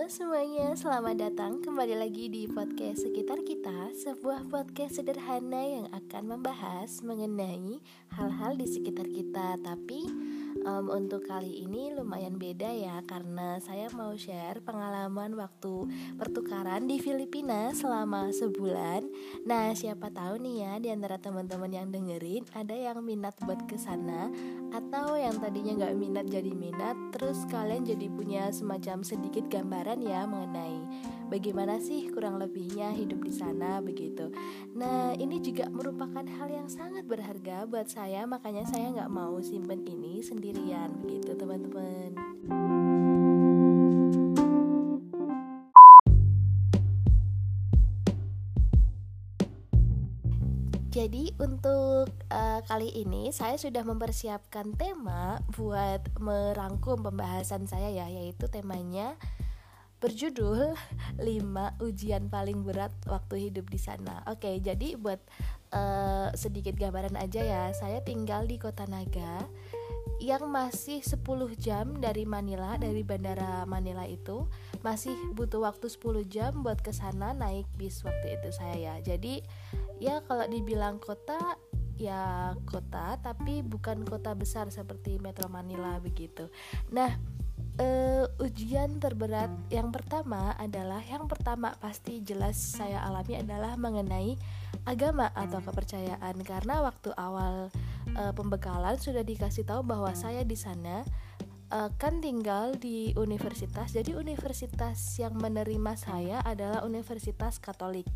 Halo semuanya, selamat datang kembali lagi di podcast sekitar kita Sebuah podcast sederhana yang akan membahas mengenai hal-hal di sekitar kita. Tapi um, untuk kali ini lumayan beda ya Karena saya mau share pengalaman waktu pertukaran di Filipina selama sebulan. Nah siapa tahu nih ya di antara teman-teman yang dengerin Ada yang minat buat ke sana Atau yang tadinya gak minat jadi minat Terus kalian jadi punya semacam sedikit gambaran ya mengenai bagaimana sih kurang lebihnya hidup di sana begitu. Nah ini juga merupakan hal yang sangat berharga buat saya makanya saya nggak mau simpen ini sendirian begitu teman-teman. Jadi untuk uh, kali ini saya sudah mempersiapkan tema buat merangkum pembahasan saya ya yaitu temanya berjudul 5 ujian paling berat waktu hidup di sana. Oke, jadi buat uh, sedikit gambaran aja ya. Saya tinggal di Kota Naga yang masih 10 jam dari Manila dari bandara Manila itu masih butuh waktu 10 jam buat ke sana naik bis waktu itu saya ya. Jadi ya kalau dibilang kota ya kota tapi bukan kota besar seperti Metro Manila begitu. Nah, uh, ujian terberat yang pertama adalah yang pertama pasti jelas saya alami adalah mengenai agama atau kepercayaan karena waktu awal uh, pembekalan sudah dikasih tahu bahwa saya di sana uh, kan tinggal di universitas. Jadi universitas yang menerima saya adalah Universitas Katolik.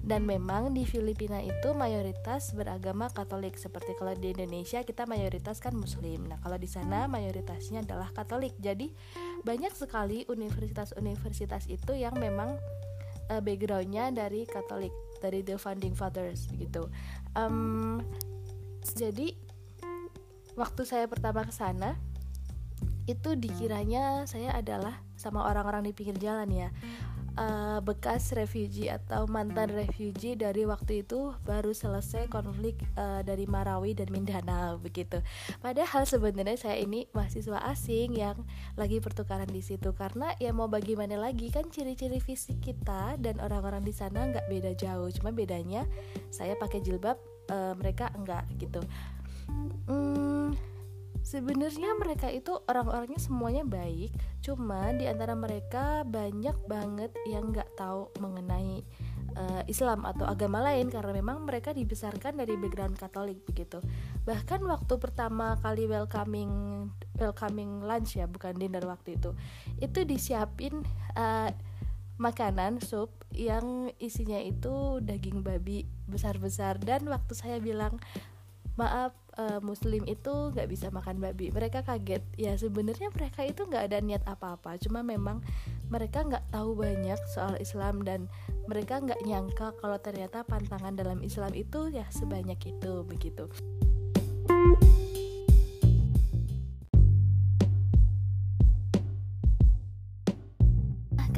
Dan memang di Filipina itu mayoritas beragama Katolik. Seperti kalau di Indonesia kita mayoritas kan Muslim. Nah kalau di sana mayoritasnya adalah Katolik. Jadi banyak sekali universitas-universitas itu yang memang uh, backgroundnya dari Katolik, dari the founding fathers gitu. Um, jadi waktu saya pertama ke sana itu dikiranya saya adalah sama orang-orang di pinggir jalan ya uh, bekas refugee atau mantan refugee dari waktu itu baru selesai konflik uh, dari Marawi dan Mindanao begitu. Padahal sebenarnya saya ini mahasiswa asing yang lagi pertukaran di situ karena ya mau bagaimana lagi kan ciri-ciri fisik kita dan orang-orang di sana nggak beda jauh, cuma bedanya saya pakai jilbab, uh, mereka enggak gitu. Hmm, sebenarnya mereka itu orang-orangnya semuanya baik cuma di antara mereka banyak banget yang nggak tahu mengenai uh, Islam atau agama lain karena memang mereka dibesarkan dari background Katolik begitu. Bahkan waktu pertama kali welcoming welcoming lunch ya bukan dinner waktu itu itu disiapin uh, makanan sup yang isinya itu daging babi besar-besar. Dan waktu saya bilang maaf uh, muslim itu nggak bisa makan babi. Mereka kaget. Ya sebenarnya mereka itu nggak ada niat apa-apa. Cuma memang mereka nggak tahu banyak soal Islam dan mereka nggak nyangka kalau ternyata pantangan dalam Islam itu ya sebanyak itu begitu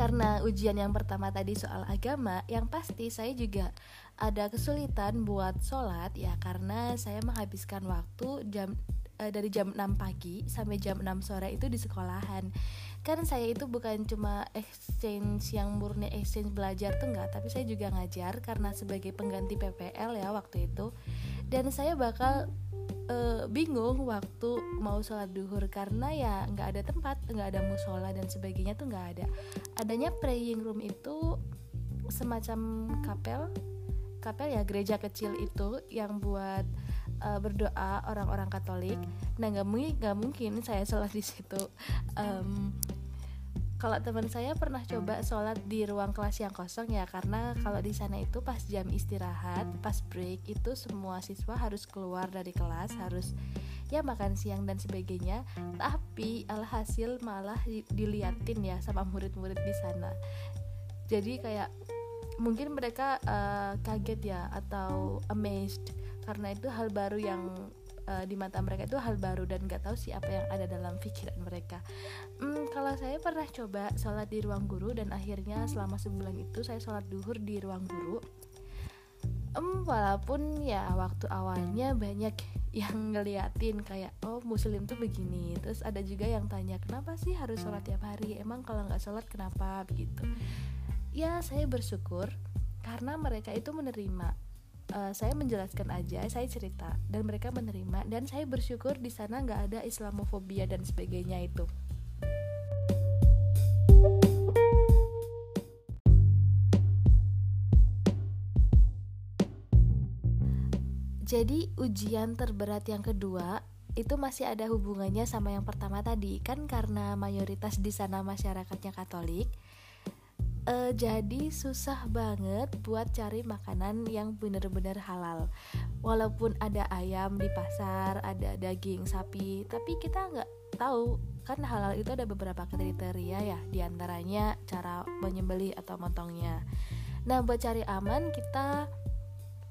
karena ujian yang pertama tadi soal agama, yang pasti saya juga ada kesulitan buat sholat ya karena saya menghabiskan waktu jam uh, dari jam 6 pagi sampai jam 6 sore itu di sekolahan. Kan saya itu bukan cuma exchange yang murni exchange belajar tuh enggak, tapi saya juga ngajar karena sebagai pengganti PPL ya waktu itu. Dan saya bakal uh, bingung waktu mau sholat duhur karena ya nggak ada tempat nggak ada musola dan sebagainya tuh nggak ada. Adanya praying room itu semacam kapel kapel ya gereja kecil itu yang buat uh, berdoa orang-orang Katolik. Nah nggak mungkin nggak mungkin saya sholat di situ. Um, kalau teman saya pernah coba sholat di ruang kelas yang kosong ya karena kalau di sana itu pas jam istirahat pas break itu semua siswa harus keluar dari kelas harus ya makan siang dan sebagainya. Tapi alhasil malah diliatin ya sama murid-murid di sana. Jadi kayak mungkin mereka uh, kaget ya atau amazed karena itu hal baru yang uh, di mata mereka itu hal baru dan nggak tahu siapa yang ada dalam pikiran mereka. Hmm, kalau saya pernah coba sholat di ruang guru dan akhirnya selama sebulan itu saya sholat duhur di ruang guru. Um, walaupun ya waktu awalnya banyak yang ngeliatin kayak oh muslim tuh begini terus ada juga yang tanya kenapa sih harus sholat tiap hari emang kalau nggak sholat kenapa begitu ya saya bersyukur karena mereka itu menerima uh, saya menjelaskan aja saya cerita dan mereka menerima dan saya bersyukur di sana nggak ada islamofobia dan sebagainya itu Jadi ujian terberat yang kedua itu masih ada hubungannya sama yang pertama tadi kan karena mayoritas di sana masyarakatnya Katolik. Uh, jadi susah banget buat cari makanan yang bener-bener halal. Walaupun ada ayam di pasar, ada daging sapi, tapi kita nggak tahu kan halal itu ada beberapa kriteria ya, di antaranya cara menyembelih atau motongnya. Nah buat cari aman kita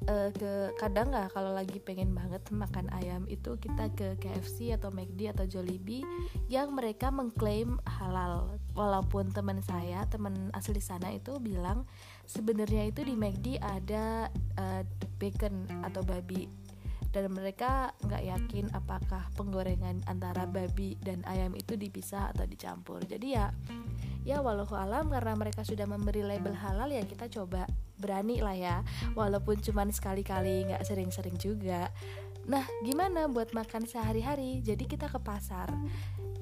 uh, ke kadang nggak kalau lagi pengen banget makan ayam itu kita ke KFC atau McD atau Jollibee yang mereka mengklaim halal walaupun teman saya teman asli sana itu bilang sebenarnya itu di McD ada uh, bacon atau babi. Dan mereka nggak yakin apakah penggorengan antara babi dan ayam itu dipisah atau dicampur. Jadi ya ya walau alam karena mereka sudah memberi label halal ya kita coba berani lah ya. Walaupun cuman sekali-kali nggak sering-sering juga. Nah gimana buat makan sehari-hari? Jadi kita ke pasar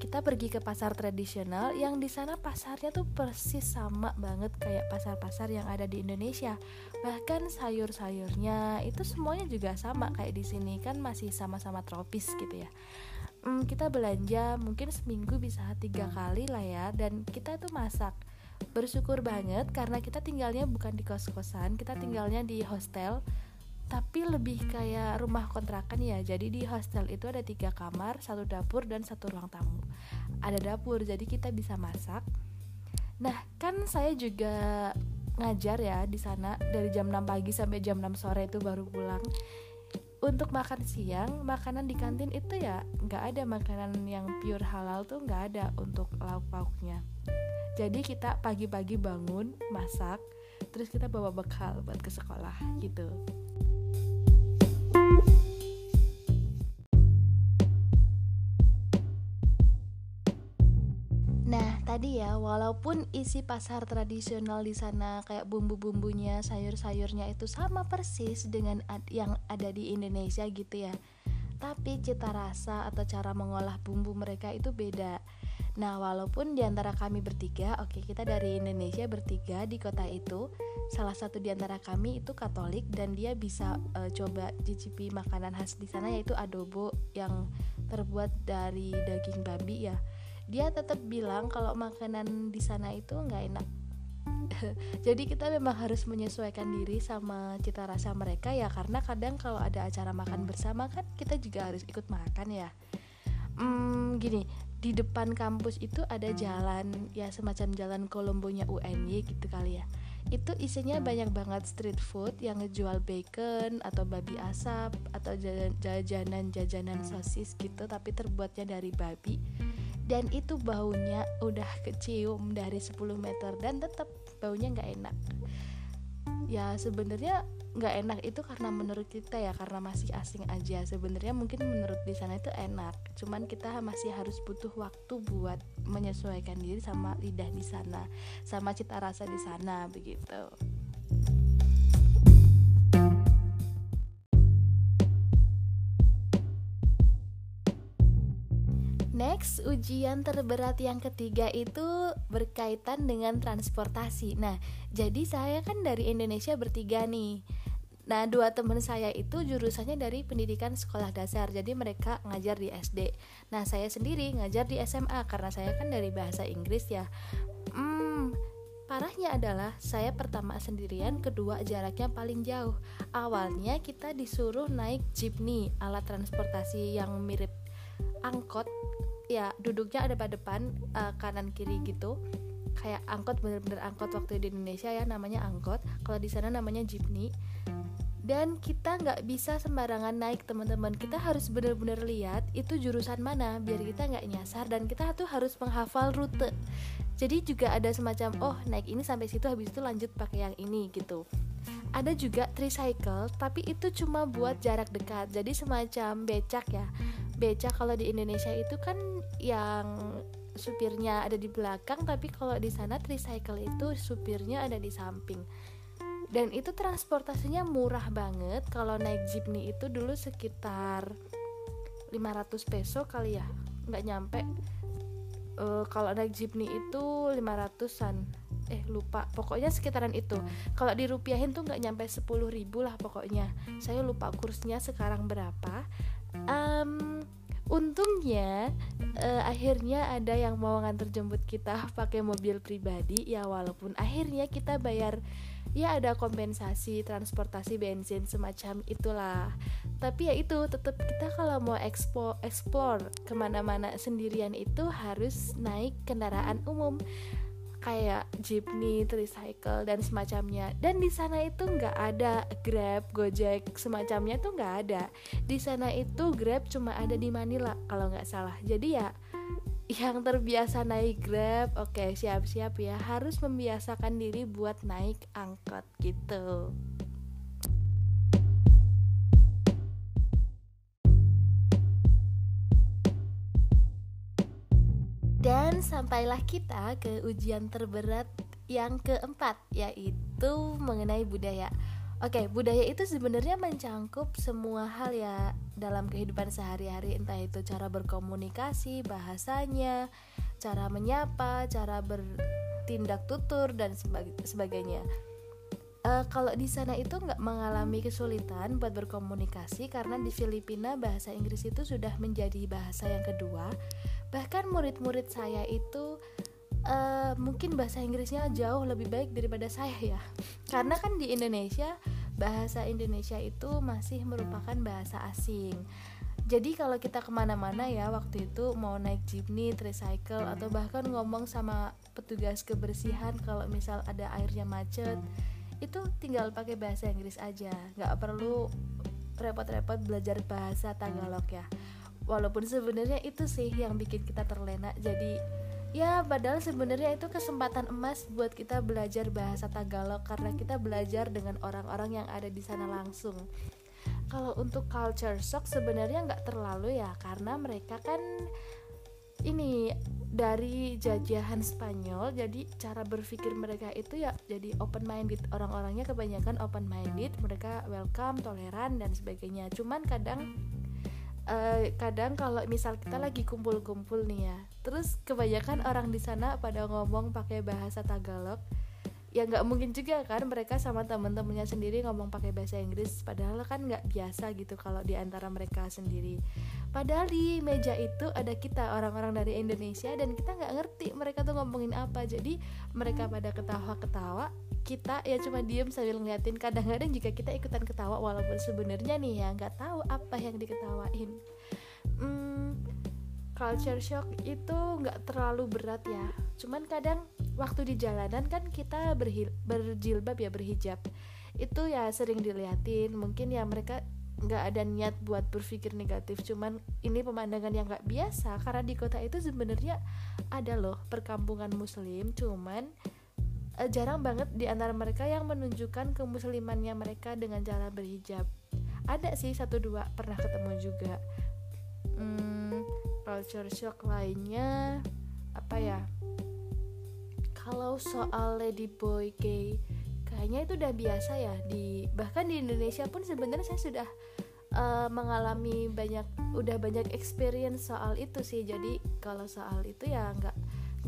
kita pergi ke pasar tradisional yang di sana pasarnya tuh persis sama banget kayak pasar-pasar yang ada di Indonesia. Bahkan sayur-sayurnya itu semuanya juga sama kayak di sini kan masih sama-sama tropis gitu ya. Hmm, kita belanja mungkin seminggu bisa tiga kali lah ya dan kita tuh masak. Bersyukur banget karena kita tinggalnya bukan di kos-kosan kita tinggalnya di hostel tapi lebih kayak rumah kontrakan ya. Jadi di hostel itu ada tiga kamar satu dapur dan satu ruang tamu. Ada dapur jadi kita bisa masak. Nah kan saya juga ngajar ya di sana dari jam 6 pagi sampai jam 6 sore itu baru pulang. Untuk makan siang makanan di kantin itu ya nggak ada. Makanan yang pure halal tuh nggak ada untuk lauk pauknya jadi kita pagi-pagi bangun masak terus kita bawa bekal buat ke sekolah gitu tadi ya, walaupun isi pasar tradisional di sana kayak bumbu-bumbunya, sayur-sayurnya itu sama persis dengan ad yang ada di Indonesia gitu ya. Tapi cita rasa atau cara mengolah bumbu mereka itu beda. Nah, walaupun di antara kami bertiga, oke okay, kita dari Indonesia bertiga di kota itu, salah satu di antara kami itu Katolik dan dia bisa uh, coba cicipi makanan khas di sana yaitu adobo yang terbuat dari daging babi ya. Dia tetap bilang kalau makanan di sana itu nggak enak. Jadi kita memang harus menyesuaikan diri sama cita rasa mereka ya karena kadang kalau ada acara makan bersama kan kita juga harus ikut makan ya. Hmm, gini, di depan kampus itu ada jalan ya semacam jalan Kolombonya UNY gitu kali ya itu isinya banyak banget street food yang ngejual bacon atau babi asap atau jajanan-jajanan sosis gitu tapi terbuatnya dari babi dan itu baunya udah kecium dari 10 meter dan tetap baunya nggak enak. Ya sebenarnya nggak enak itu karena menurut kita ya karena masih asing aja. Sebenarnya mungkin menurut di sana itu enak cuman kita masih harus butuh waktu buat menyesuaikan diri sama lidah di sana sama cita rasa di sana begitu Next, ujian terberat yang ketiga itu berkaitan dengan transportasi. Nah, jadi saya kan dari Indonesia bertiga nih. Nah, dua teman saya itu jurusannya dari pendidikan sekolah dasar, jadi mereka ngajar di SD. Nah, saya sendiri ngajar di SMA karena saya kan dari bahasa Inggris ya. Hmm, parahnya adalah saya pertama sendirian, kedua jaraknya paling jauh. Awalnya kita disuruh naik jeepney, alat transportasi yang mirip angkot ya duduknya ada pada depan uh, kanan kiri gitu. Kayak angkot bener-bener angkot waktu di Indonesia ya namanya angkot. Kalau di sana namanya jeepney. Dan kita nggak bisa sembarangan naik teman-teman. Kita harus bener-bener lihat itu jurusan mana biar kita nggak nyasar dan kita tuh harus menghafal rute. Jadi juga ada semacam oh naik ini sampai situ habis itu lanjut pakai yang ini gitu. Ada juga tricycle tapi itu cuma buat jarak dekat. Jadi semacam becak ya becak kalau di Indonesia itu kan yang supirnya ada di belakang tapi kalau di sana tricycle itu supirnya ada di samping. Dan itu transportasinya murah banget. Kalau naik jeepney itu dulu sekitar 500 peso kali ya nggak nyampe. Uh, kalau naik jeepney itu 500an eh lupa. Pokoknya sekitaran itu. Kalau dirupiahin tuh nggak nyampe 10 ribu lah pokoknya. Saya lupa kursnya sekarang berapa. Um, untungnya uh, akhirnya ada yang mau nganter jemput kita pakai mobil pribadi. Ya walaupun akhirnya kita bayar ya ada kompensasi transportasi bensin semacam itulah. Tapi ya itu tetap kita kalau mau explore, explore ke mana-mana sendirian itu harus naik kendaraan umum kayak jeepney, tricycle dan semacamnya. Dan di sana itu nggak ada Grab, Gojek semacamnya tuh nggak ada. Di sana itu Grab cuma ada di Manila kalau nggak salah. Jadi ya yang terbiasa naik Grab, oke okay, siap-siap ya harus membiasakan diri buat naik angkot gitu. Dan sampailah kita ke ujian terberat yang keempat yaitu mengenai budaya. Oke, budaya itu sebenarnya mencangkup semua hal ya dalam kehidupan sehari-hari, entah itu cara berkomunikasi, bahasanya, cara menyapa, cara bertindak tutur dan sebagainya. Uh, kalau di sana itu nggak mengalami kesulitan buat berkomunikasi karena di Filipina bahasa Inggris itu sudah menjadi bahasa yang kedua. Bahkan murid-murid saya itu uh, mungkin bahasa Inggrisnya jauh lebih baik daripada saya ya. Karena kan di Indonesia bahasa Indonesia itu masih merupakan bahasa asing. Jadi kalau kita ke mana-mana ya waktu itu mau naik jeepney, tricycle atau bahkan ngomong sama petugas kebersihan kalau misal ada airnya macet itu tinggal pakai bahasa Inggris aja. Nggak perlu repot-repot belajar bahasa Tagalog ya walaupun sebenarnya itu sih yang bikin kita terlena. Jadi ya padahal sebenarnya itu kesempatan emas buat kita belajar bahasa Tagalog karena kita belajar dengan orang-orang yang ada di sana langsung. Kalau untuk culture shock sebenarnya nggak terlalu ya karena mereka kan ini dari jajahan Spanyol jadi cara berpikir mereka itu ya jadi open minded orang-orangnya kebanyakan open minded mereka welcome toleran dan sebagainya. Cuman kadang uh, kadang kalau misal kita lagi kumpul-kumpul nih ya terus kebanyakan orang di sana pada ngomong pakai bahasa Tagalog ya nggak mungkin juga kan mereka sama temen-temennya sendiri ngomong pakai bahasa Inggris padahal kan nggak biasa gitu kalau di antara mereka sendiri. Padahal di meja itu ada kita orang-orang dari Indonesia dan kita nggak ngerti mereka tuh ngomongin apa. Jadi mereka pada ketawa-ketawa kita ya cuma diem sambil ngeliatin. Kadang-kadang juga kita ikutan ketawa walaupun sebenarnya nih ya nggak tahu apa yang diketawain. Hmm, culture shock itu nggak terlalu berat ya. Cuman kadang waktu di jalanan kan kita berjilbab ya berhijab. Itu ya sering diliatin. Mungkin ya mereka nggak ada niat buat berpikir negatif. Cuman ini pemandangan yang nggak biasa. Karena di kota itu sebenarnya ada loh perkampungan muslim. Cuman eh, jarang banget di antara mereka yang menunjukkan kemuslimannya mereka dengan cara berhijab. Ada sih satu dua pernah ketemu juga. Hmm, culture shock lainnya apa ya? Kalau soal lady boy gay kayaknya itu udah biasa ya. Di bahkan di Indonesia pun sebenarnya saya sudah uh, mengalami banyak udah banyak experience soal itu sih. Jadi kalau soal itu ya nggak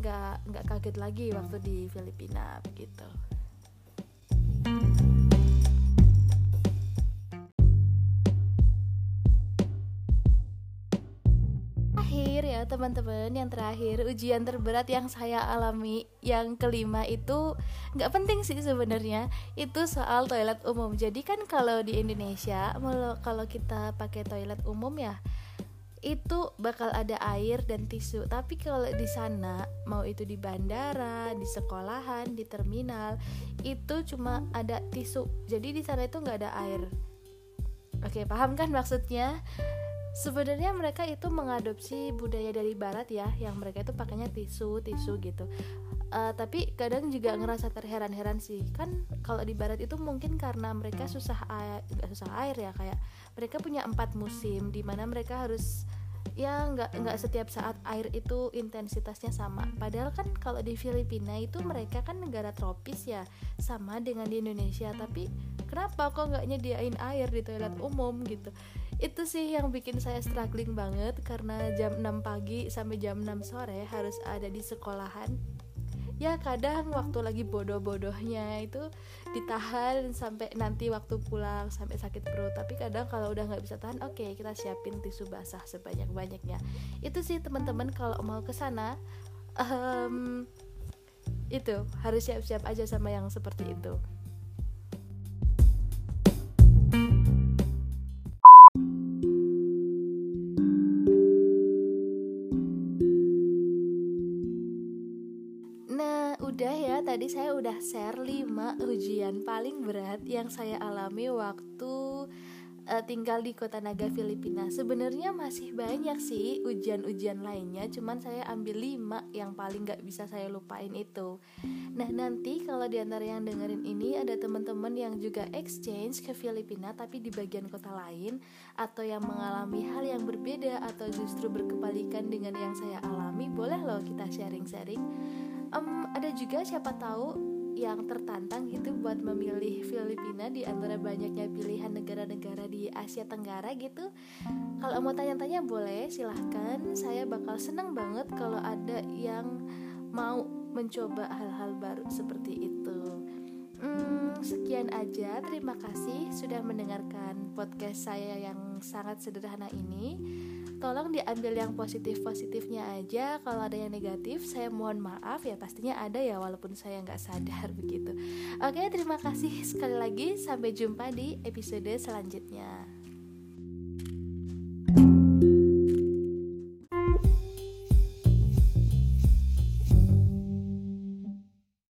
nggak nggak kaget lagi waktu di Filipina gitu teman-teman yang terakhir ujian terberat yang saya alami yang kelima itu nggak penting sih sebenarnya itu soal toilet umum. Jadi kan kalau di Indonesia kalau kita pakai toilet umum ya itu bakal ada air dan tisu. Tapi kalau di sana mau itu di bandara di sekolahan di terminal itu cuma ada tisu. Jadi di sana itu nggak ada air. Oke paham kan maksudnya? Sebenarnya mereka itu mengadopsi budaya dari barat ya yang mereka itu pakainya tisu tisu gitu. Uh, tapi kadang juga ngerasa terheran-heran sih. Kan kalau di barat itu mungkin karena mereka susah air susah air ya kayak mereka punya empat musim di mana mereka harus ya nggak nggak setiap saat air itu intensitasnya sama. Padahal kan kalau di Filipina itu mereka kan negara tropis ya sama dengan di Indonesia. Tapi kenapa kok nggak nyediain air di toilet umum gitu? Itu sih yang bikin saya struggling banget karena jam 6 pagi sampai jam 6 sore harus ada di sekolahan ya kadang waktu lagi bodoh-bodohnya itu ditahan sampai nanti waktu pulang sampai sakit perut. Tapi kadang kalau udah nggak bisa tahan oke okay, kita siapin tisu basah sebanyak-banyaknya. Itu sih teman-teman kalau mau ke sana um, itu harus siap-siap aja sama yang seperti itu 5 ujian paling berat yang saya alami waktu uh, tinggal di kota Naga Filipina. Sebenarnya masih banyak sih ujian-ujian lainnya, cuman saya ambil 5 yang paling gak bisa saya lupain itu. Nah, nanti kalau di antara yang dengerin ini ada teman-teman yang juga exchange ke Filipina tapi di bagian kota lain atau yang mengalami hal yang berbeda atau justru berkebalikan dengan yang saya alami, boleh loh kita sharing-sharing um, ada juga siapa tahu yang tertantang gitu buat memilih Filipina di antara banyaknya pilihan negara-negara di Asia Tenggara gitu. Kalau mau tanya-tanya boleh, silahkan. Saya bakal senang banget kalau ada yang mau mencoba hal-hal baru seperti itu. Hmm, sekian aja. Terima kasih sudah mendengarkan podcast saya yang sangat sederhana ini tolong diambil yang positif-positifnya aja. Kalau ada yang negatif saya mohon maaf. Ya pastinya ada ya walaupun saya nggak sadar begitu. Oke terima kasih sekali lagi. Sampai jumpa di episode selanjutnya